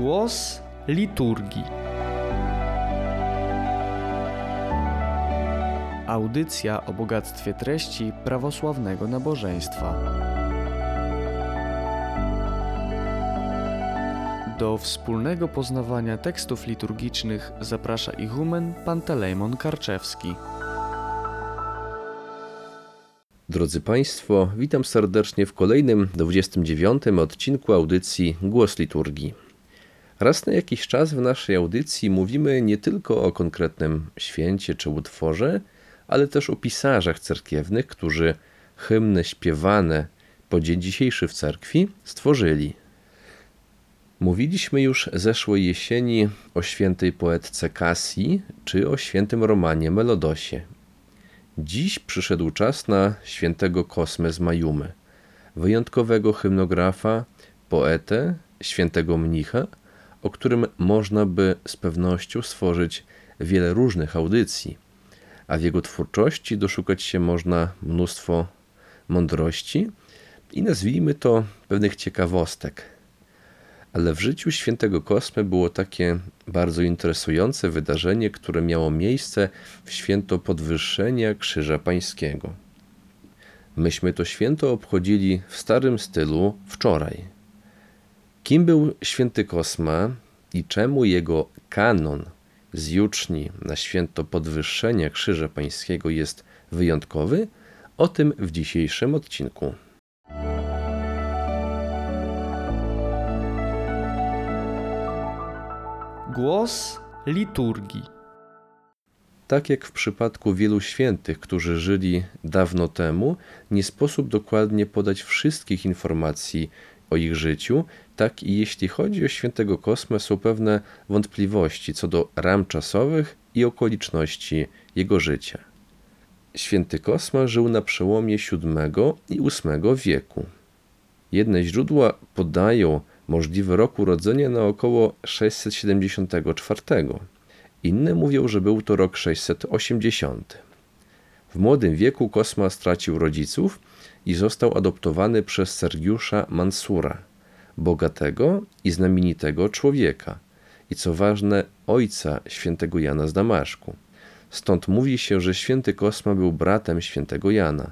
Głos liturgii. Audycja o bogactwie treści prawosławnego nabożeństwa. Do wspólnego poznawania tekstów liturgicznych zaprasza ichumen Pantelejmon Karczewski. Drodzy Państwo, witam serdecznie w kolejnym 29 odcinku audycji Głos Liturgii. Raz na jakiś czas w naszej audycji mówimy nie tylko o konkretnym święcie czy utworze, ale też o pisarzach cerkiewnych, którzy hymny śpiewane po dzień dzisiejszy w cerkwi stworzyli. Mówiliśmy już zeszłej jesieni o świętej poetce Casii czy o świętym Romanie Melodosie. Dziś przyszedł czas na świętego Kosmę z Majumy, wyjątkowego hymnografa, poetę, świętego mnicha, o którym można by z pewnością stworzyć wiele różnych audycji, a w jego twórczości doszukać się można mnóstwo mądrości i nazwijmy to pewnych ciekawostek. Ale w życiu świętego Kosmy było takie bardzo interesujące wydarzenie, które miało miejsce w święto podwyższenia Krzyża Pańskiego. Myśmy to święto obchodzili w starym stylu wczoraj. Kim był święty Kosma i czemu jego kanon z juczni na święto podwyższenia Krzyża Pańskiego jest wyjątkowy? O tym w dzisiejszym odcinku. Głos liturgii. Tak jak w przypadku wielu świętych, którzy żyli dawno temu, nie sposób dokładnie podać wszystkich informacji o ich życiu, tak i jeśli chodzi o świętego Kosmę, są pewne wątpliwości co do ram czasowych i okoliczności jego życia. Święty Kosma żył na przełomie VII i VIII wieku. Jedne źródła podają możliwy rok urodzenia na około 674. Inne mówią, że był to rok 680. W młodym wieku Kosma stracił rodziców i został adoptowany przez Sergiusza Mansura, bogatego i znamienitego człowieka i co ważne ojca świętego Jana z Damaszku. Stąd mówi się, że święty Kosma był bratem świętego Jana.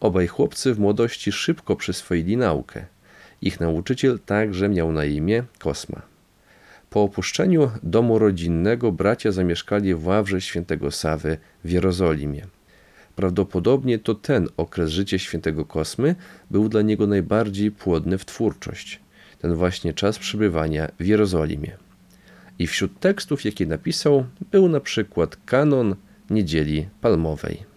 Obaj chłopcy w młodości szybko przyswoili naukę. Ich nauczyciel także miał na imię Kosma. Po opuszczeniu domu rodzinnego bracia zamieszkali w ławrze świętego Sawy w Jerozolimie. Prawdopodobnie to ten okres życia świętego Kosmy był dla niego najbardziej płodny w twórczość, ten właśnie czas przebywania w Jerozolimie. I wśród tekstów, jakie napisał, był na przykład kanon Niedzieli Palmowej.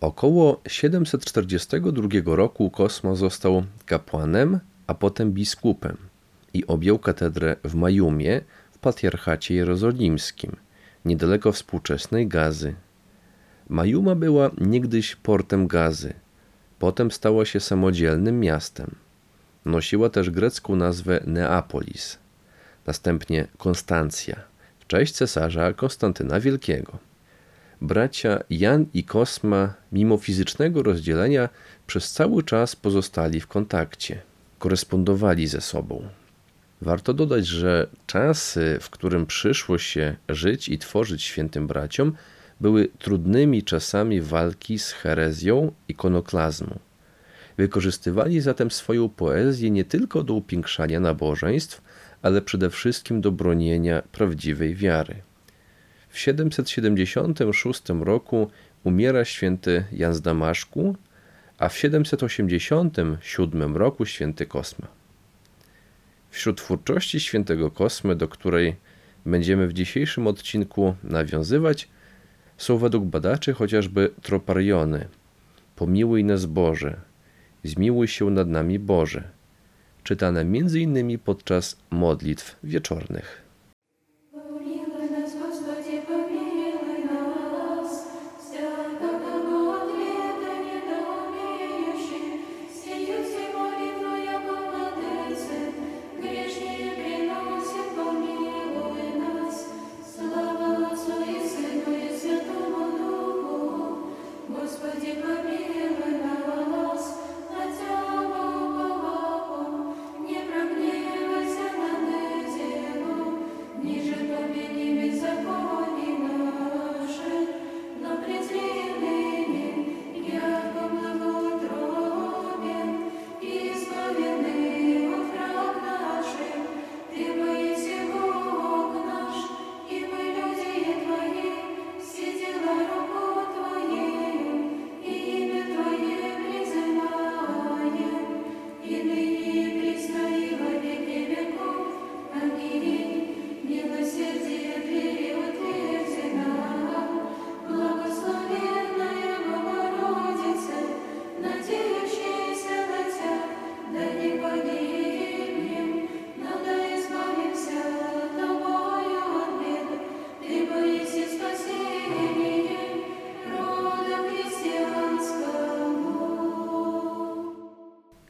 Około 742 roku Kosmo został kapłanem, a potem biskupem i objął katedrę w Majumie w patriarchacie jerozolimskim, niedaleko współczesnej Gazy. Majuma była niegdyś portem Gazy, potem stała się samodzielnym miastem. Nosiła też grecką nazwę Neapolis, następnie Konstancja, w cześć cesarza Konstantyna Wielkiego bracia Jan i Kosma, mimo fizycznego rozdzielenia, przez cały czas pozostali w kontakcie, korespondowali ze sobą. Warto dodać, że czasy, w którym przyszło się żyć i tworzyć świętym braciom, były trudnymi czasami walki z herezją ikonoklazmu. Wykorzystywali zatem swoją poezję nie tylko do upiększania nabożeństw, ale przede wszystkim do bronienia prawdziwej wiary. W 776 roku umiera święty Jan z Damaszku, a w 787 roku święty Kosma. Wśród twórczości świętego Kosmy, do której będziemy w dzisiejszym odcinku nawiązywać, są według badaczy chociażby tropariony, Pomiłuj nas Boże, Zmiłuj się nad nami Boże, czytane m.in. podczas modlitw wieczornych.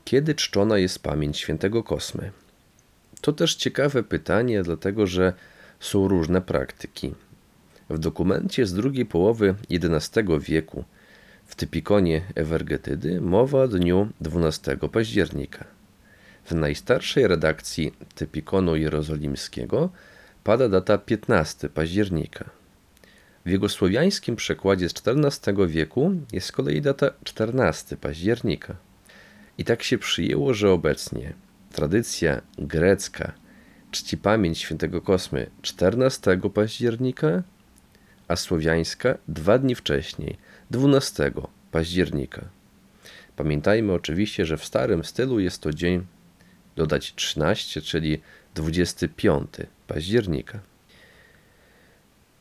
Kiedy czczona jest pamięć świętego Kosmy? To też ciekawe pytanie, dlatego że są różne praktyki. W dokumencie z drugiej połowy XI wieku w typikonie Ewergetydy mowa o dniu 12 października. W najstarszej redakcji typikonu jerozolimskiego pada data 15 października. W jego słowiańskim przekładzie z XIV wieku jest z kolei data 14 października. I tak się przyjęło, że obecnie tradycja grecka czci pamięć świętego Kosmy 14 października, a słowiańska dwa dni wcześniej, 12 października. Pamiętajmy oczywiście, że w starym stylu jest to dzień dodać 13, czyli 25 października.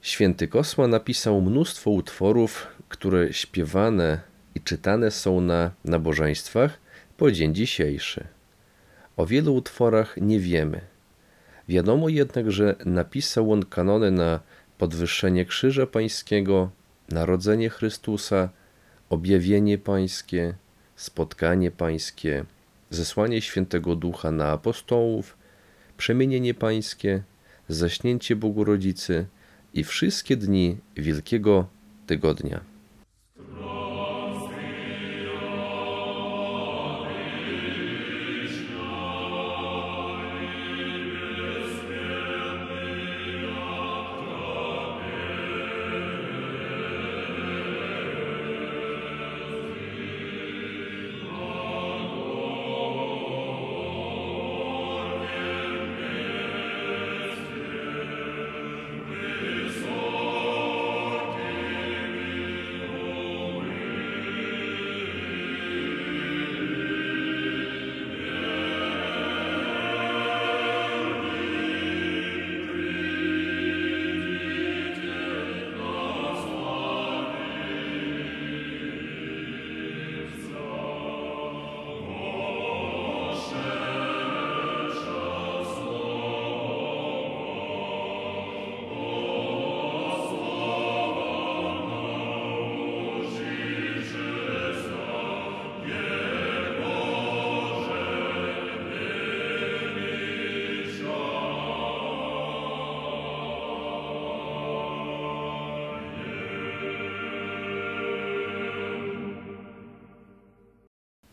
Święty Kosma napisał mnóstwo utworów, które śpiewane i czytane są na nabożeństwach po dzień dzisiejszy. O wielu utworach nie wiemy. Wiadomo jednak, że napisał on kanony na podwyższenie Krzyża Pańskiego, Narodzenie Chrystusa, Objawienie Pańskie, Spotkanie Pańskie, Zesłanie Świętego Ducha na apostołów, Przemienienie Pańskie, Zaśnięcie Bogu Rodzicy i wszystkie dni Wielkiego Tygodnia.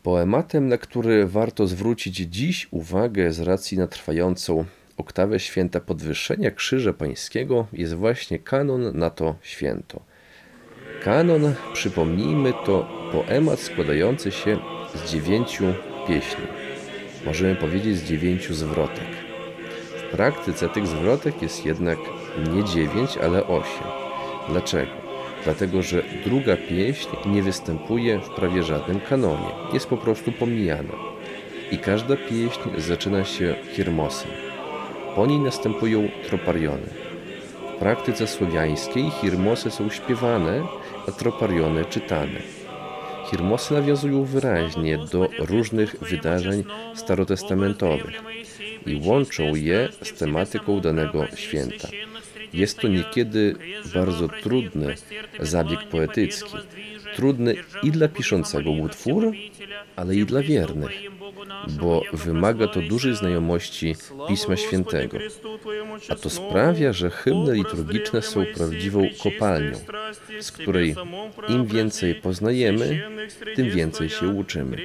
Poematem, na który warto zwrócić dziś uwagę z racji na trwającą oktawę święta podwyższenia Krzyża Pańskiego, jest właśnie kanon na to święto. Kanon, przypomnijmy, to poemat składający się z dziewięciu pieśni. Możemy powiedzieć z dziewięciu zwrotek. W praktyce tych zwrotek jest jednak nie dziewięć, ale osiem. Dlaczego? Dlatego, że druga pieśń nie występuje w prawie żadnym kanonie. Jest po prostu pomijana. I każda pieśń zaczyna się hirmosem. Po niej następują tropariony. W praktyce słowiańskiej hirmosy są śpiewane, a tropariony czytane. Hirmosy nawiązują wyraźnie do różnych wydarzeń starotestamentowych i łączą je z tematyką danego święta. Jest to niekiedy bardzo trudny zabieg poetycki. Trudny i dla piszącego utwór, ale i dla wiernych, bo wymaga to dużej znajomości Pisma Świętego. A to sprawia, że hymny liturgiczne są prawdziwą kopalnią, z której im więcej poznajemy, tym więcej się uczymy.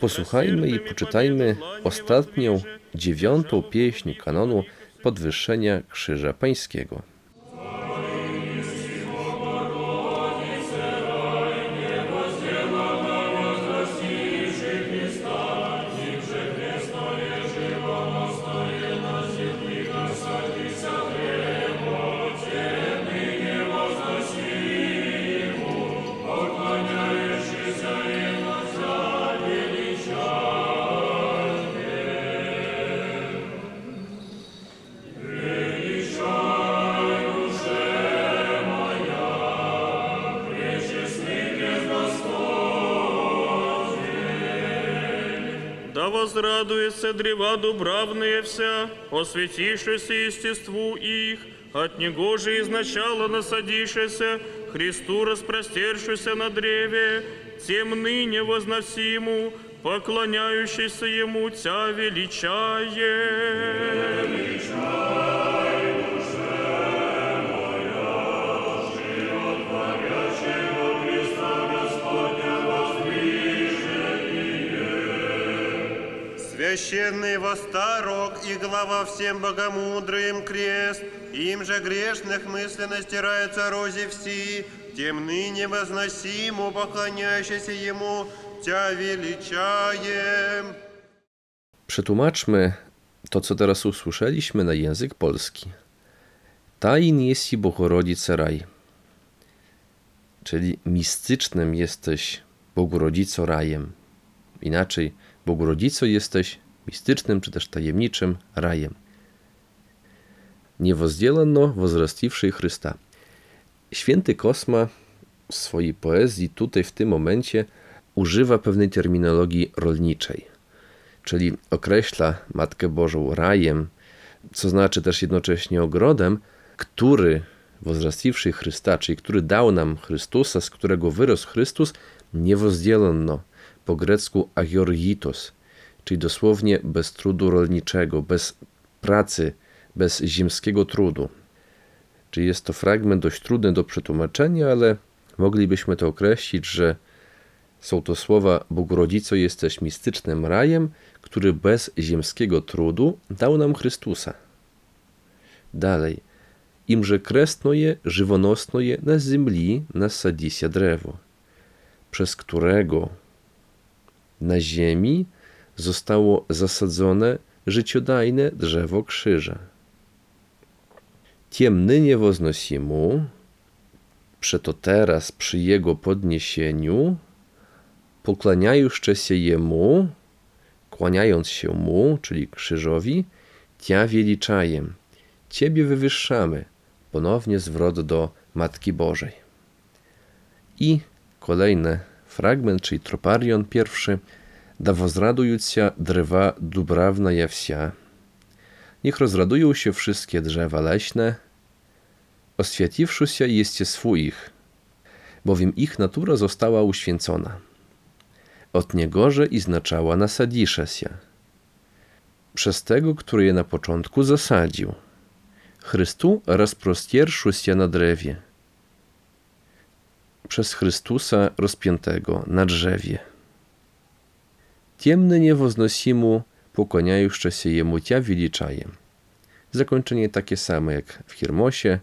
Posłuchajmy i poczytajmy ostatnią, dziewiątą pieśń kanonu podwyższenia Krzyża Pańskiego. Возрадуется древа дубравные вся, осветившись естеству их, от него же изначала насадившееся, Христу распростершуюся на древе, тем ныне возносиму, поклоняющийся ему Тя величае. Священный восторог и глава всем богомудрым крест, им же грешных мысленно стирается рози все, тем ныне возносиму, поклоняющийся ему, Тя величаем. Przetłumaczmy to, co teraz usłyszeliśmy, na język polski. Tajn jest i Bohorodzice raj. Czyli mistycznym jesteś Bogorodzico rajem. Inaczej, Bogorodzico jesteś mistycznym czy też tajemniczym rajem. Niewozdzielono wzrastiwszej Chrysta. Święty Kosma w swojej poezji tutaj w tym momencie używa pewnej terminologii rolniczej, czyli określa Matkę Bożą rajem, co znaczy też jednocześnie ogrodem, który wzrastiwszy Chrysta, czyli który dał nam Chrystusa, z którego wyrósł Chrystus, niewozdzielono, po grecku agiorgitos, czyli dosłownie bez trudu rolniczego, bez pracy, bez ziemskiego trudu. Czyli jest to fragment dość trudny do przetłumaczenia, ale moglibyśmy to określić, że są to słowa Bogorodzico jesteś mistycznym rajem, który bez ziemskiego trudu dał nam Chrystusa. Dalej. Imże kresno je, żywonosno je na ziemi nasadisia drewo, przez którego na ziemi zostało zasadzone życiodajne drzewo krzyża. Tiem nynie woznosimu, przeto teraz przy jego podniesieniu, pokłaniajuszcze się jemu, kłaniając się mu, czyli krzyżowi, tia wiliczajem, ciebie wywyższamy. Ponownie zwrot do Matki Bożej. I kolejny fragment, czyli troparion pierwszy, da возрадуються drzewa dubrawna wsia. Niech rozradują się wszystkie drzewa leśne, oswieciwszy jest swoich, bowiem ich natura została uświęcona. Od niegorze i znaczała nasadzisze się. Przez tego, który je na początku zasadził. Chrystu rozprostierszu się na drewie. Przez Chrystusa rozpiętego na drzewie. Темны невозносиму, pokoняющийся Jemu Cia величаем. Zakończenie takie samo jak w Hirmosie,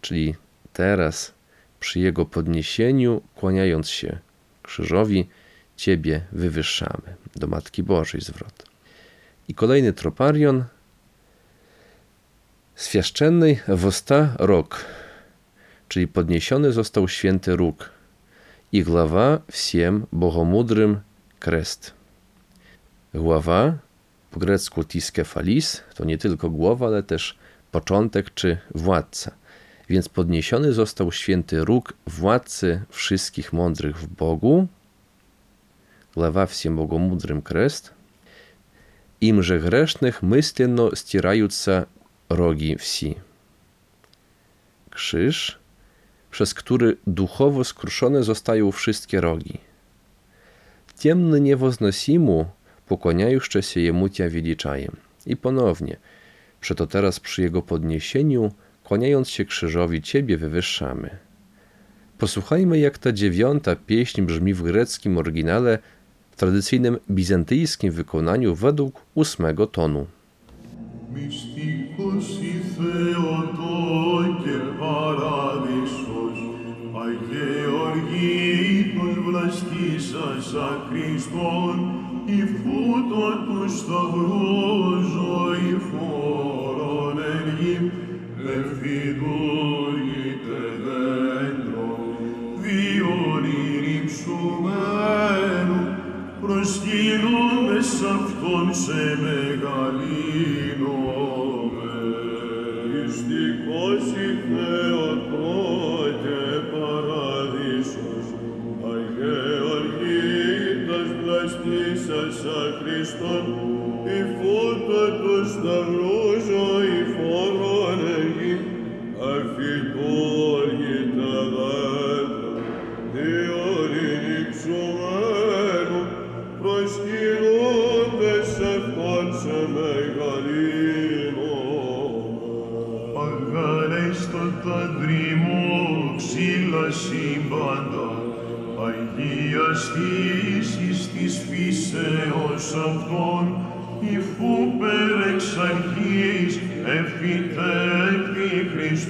czyli teraz przy Jego podniesieniu, kłaniając się krzyżowi, Ciebie wywyższamy. Do Matki Bożej zwrot. I kolejny troparion. Świaszczennej wosta rok, czyli podniesiony został święty róg i głowa всем bogomudrym krest. Głowa, po grecku tiskefalis, to nie tylko głowa, ale też początek czy władca. Więc podniesiony został święty róg władcy wszystkich mądrych w Bogu, głowa всем bogomudrym krest, imże grzesznych myślенно stierająca rogi wsi. Krzyż, przez który duchowo skruszone zostają wszystkie rogi. Темный pokłaniajuszcze się jemu tia wiliczajem. I ponownie, przeto teraz przy jego podniesieniu, kłaniając się krzyżowi, ciebie wywyższamy. Posłuchajmy, jak ta dziewiąta pieśń brzmi w greckim oryginale w tradycyjnym bizantyjskim wykonaniu według ósmego tonu. Μυστικός η Θεοτό και Παράδεισος, Αγεωργήτως βλαστήσας σαν Χριστόν, η φούτο του σταυρού ζωή φόρον ενήμ, λεφιδούργητε δέντρο, βιολίν υψουμένου, προσκυνούμε σ' αυτόν σε μεγαλύνομαι. Μυστικός η Θεοτό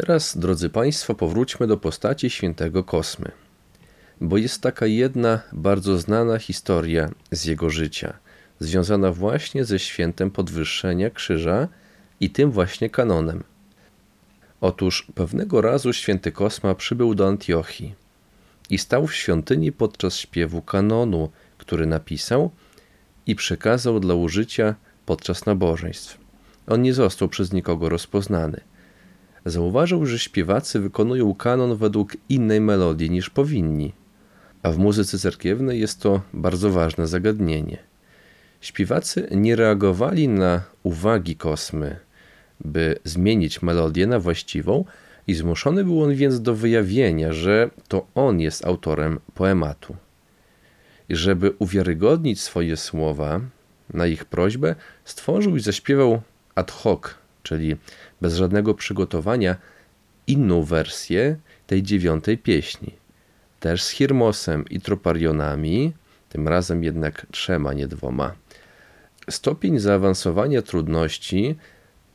teraz, drodzy Państwo, powróćmy do postaci świętego Kosmy, bo jest taka jedna bardzo znana historia z jego życia, związana właśnie ze świętem podwyższenia krzyża i tym właśnie kanonem. Otóż pewnego razu święty Kosma przybył do Antiochii i stał w świątyni podczas śpiewu kanonu, który napisał i przekazał dla użycia podczas nabożeństw. On nie został przez nikogo rozpoznany zauważył, że śpiewacy wykonują kanon według innej melodii niż powinni, a w muzyce cerkiewnej jest to bardzo ważne zagadnienie. Śpiewacy nie reagowali na uwagi kosmy, by zmienić melodię na właściwą, i zmuszony był on więc do wyjawienia, że to on jest autorem poematu. I żeby uwiarygodnić swoje słowa, na ich prośbę stworzył i zaśpiewał ad hoc, czyli bez żadnego przygotowania, inną wersję tej dziewiątej pieśni. Też z Hirmosem i troparionami, tym razem jednak trzema, nie dwoma. Stopień zaawansowania trudności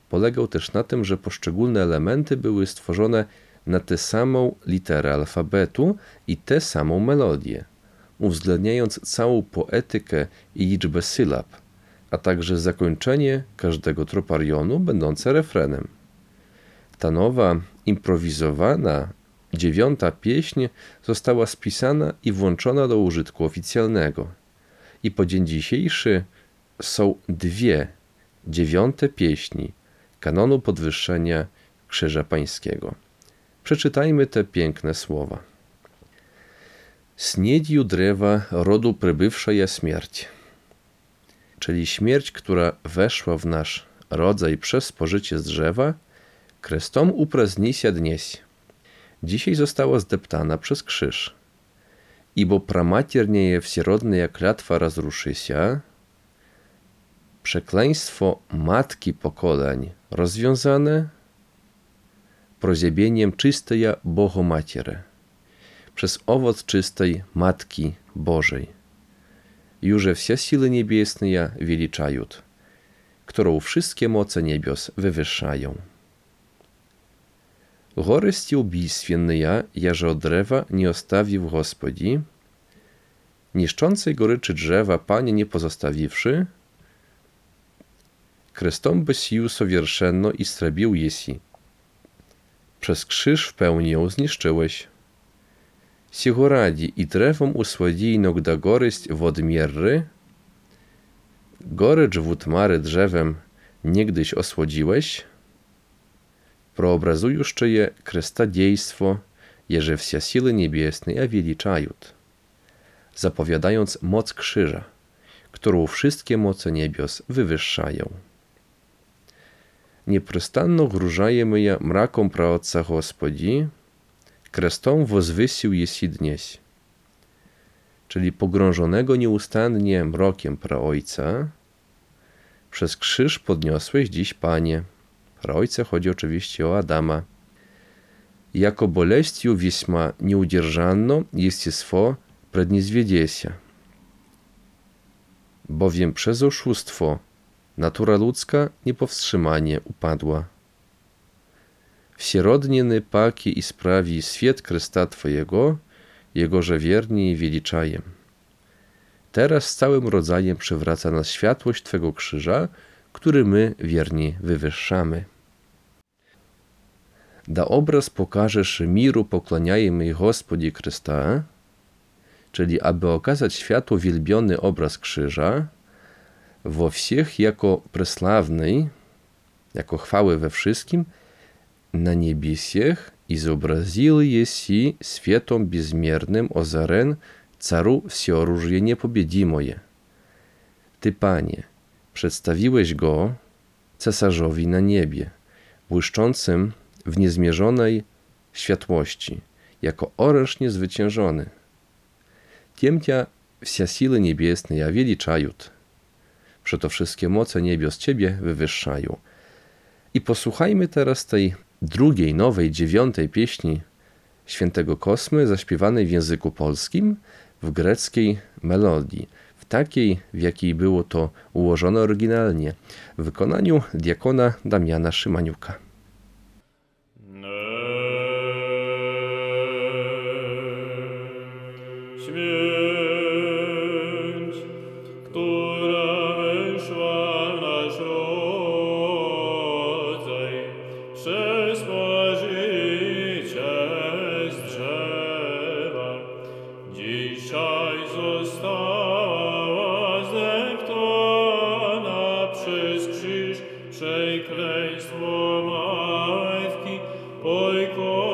polegał też na tym, że poszczególne elementy były stworzone na tę samą literę alfabetu i tę samą melodię, uwzględniając całą poetykę i liczbę sylab, a także zakończenie każdego troparionu będące refrenem. Ta nowa, improwizowana, dziewiąta pieśń została spisana i włączona do użytku oficjalnego. I po dzień dzisiejszy są dwie dziewiąte pieśni kanonu podwyższenia Krzyża Pańskiego. Przeczytajmy te piękne słowa. Sniedź drewa rodu przybywsza ja śmierć, czyli śmierć, która weszła w nasz rodzaj przez spożycie z drzewa, krestom upraznisia dnieś. Dzisiaj została zdeptana przez krzyż. Ibo pramaternieje wsierодnia klatwa rozruszysia, przekleństwo matki pokoleń rozwiązane proziębieniem czysteja Bohomatiery, przez owoc czystej Matki Bożej Już wsia siły niebiesne wiliczają, którą wszystkie moce niebios wywyższają. Горести убийственные, яже od drewa nie ostawił Gospodzi, niszczącej goryczy drzewa Panie nie pozostawiwszy, krestom by sił sowierszenno i strabił jesi. Przez krzyż w pełni ją zniszczyłeś. Сего ради и древом услади иногда горесть водмierry, gorycz wód mary drzewem niegdyś osłodziłeś, прообразующе je krestadejstwo, jeże wsia siły niebiesnej wiliczają, zapowiadając moc krzyża, którą wszystkie moce niebios wywyższają. Nieprzystanno grużajemy ja mrakom praotca Gospodzi, Krestą wozwysił jesi dnieś. Czyli pogrążonego nieustannie mrokiem praojca, przez krzyż podniosłeś dziś, Panie. Praojce chodzi oczywiście o Adama. Jako boleściu wieśma nieudzierżanno jestestwo predniezwiedziesia. Bowiem przez oszustwo natura ludzka niepowstrzymanie upadła. Wsierodnieny paki i sprawi świat Chrysta Twojego, Jegoże wierni i wiliczajem. Teraz z całym rodzajem przywraca nas światłość Twego krzyża, który my wierni wywyższamy. Da obraz pokażesz miru poklaniajmy Gospodzi Chrysta, czyli aby okazać światu wielbiony obraz krzyża, wo всех jako преславnej, jako chwały we wszystkim, na niebiesiech изобразил еси светом безмерным озарен цару всеоружие непобедимое. Ty, Panie, przedstawiłeś go cesarzowi na niebie, błyszczącym w niezmierzonej światłości, jako oręż niezwyciężony. Тем-тя вся силы небесные величают, przeto wszystkie moce niebios Ciebie wywyższają. I posłuchajmy teraz tej drugiej, nowej, dziewiątej pieśni świętego Kosmy, zaśpiewanej w języku polskim w greckiej melodii, w takiej, w jakiej było to ułożone oryginalnie, w wykonaniu diakona Damiana Szymaniuka. Eccleis tuum aevci, oikos,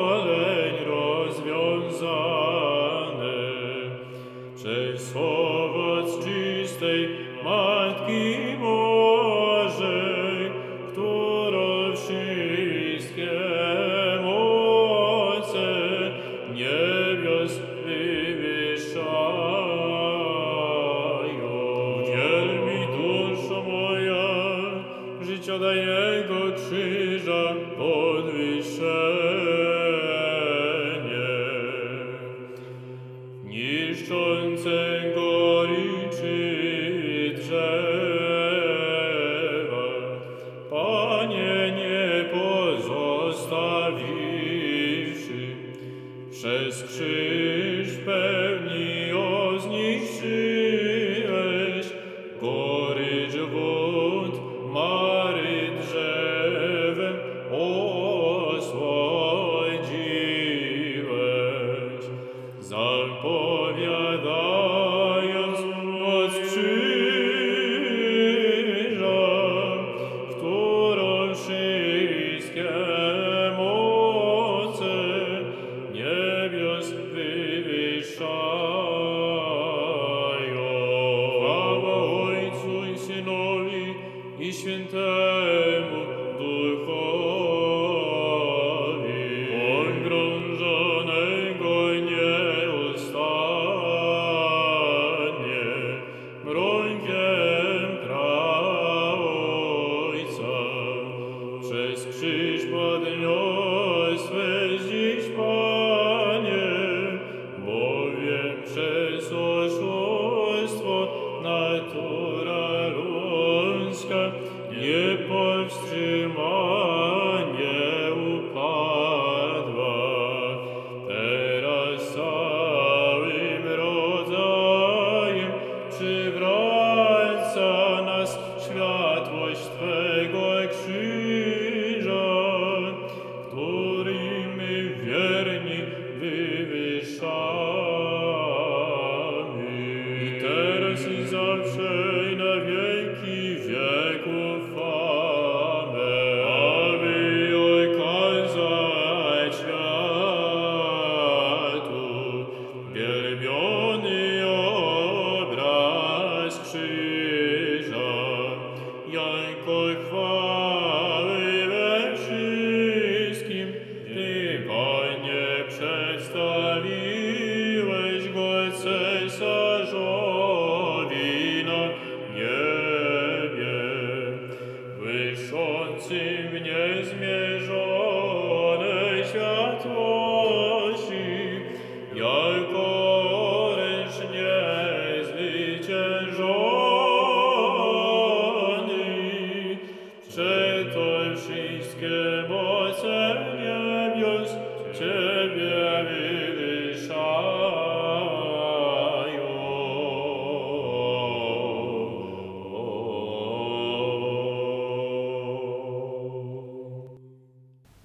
Iisus, și-și poate noi sfești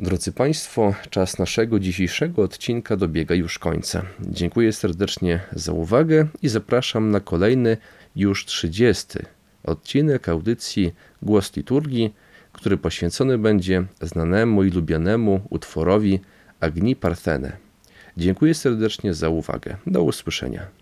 Drodzy Państwo, czas naszego dzisiejszego odcinka dobiega już końca. Dziękuję serdecznie za uwagę i zapraszam na kolejny, już 30 odcinek audycji Głos Liturgii, który poświęcony będzie znanemu i lubianemu utworowi Agni Parthene. Dziękuję serdecznie za uwagę. Do usłyszenia.